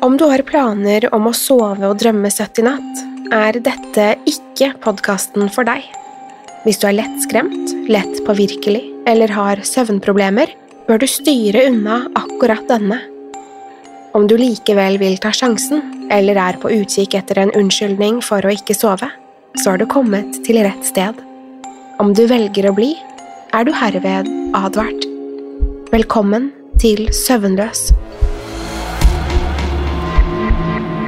Om du har planer om å sove og drømme søtt i natt, er dette ikke podkasten for deg. Hvis du er lettskremt, lett påvirkelig eller har søvnproblemer, bør du styre unna akkurat denne. Om du likevel vil ta sjansen, eller er på utkikk etter en unnskyldning for å ikke sove, så har du kommet til rett sted. Om du velger å bli, er du herved advart. Velkommen til Søvnløs.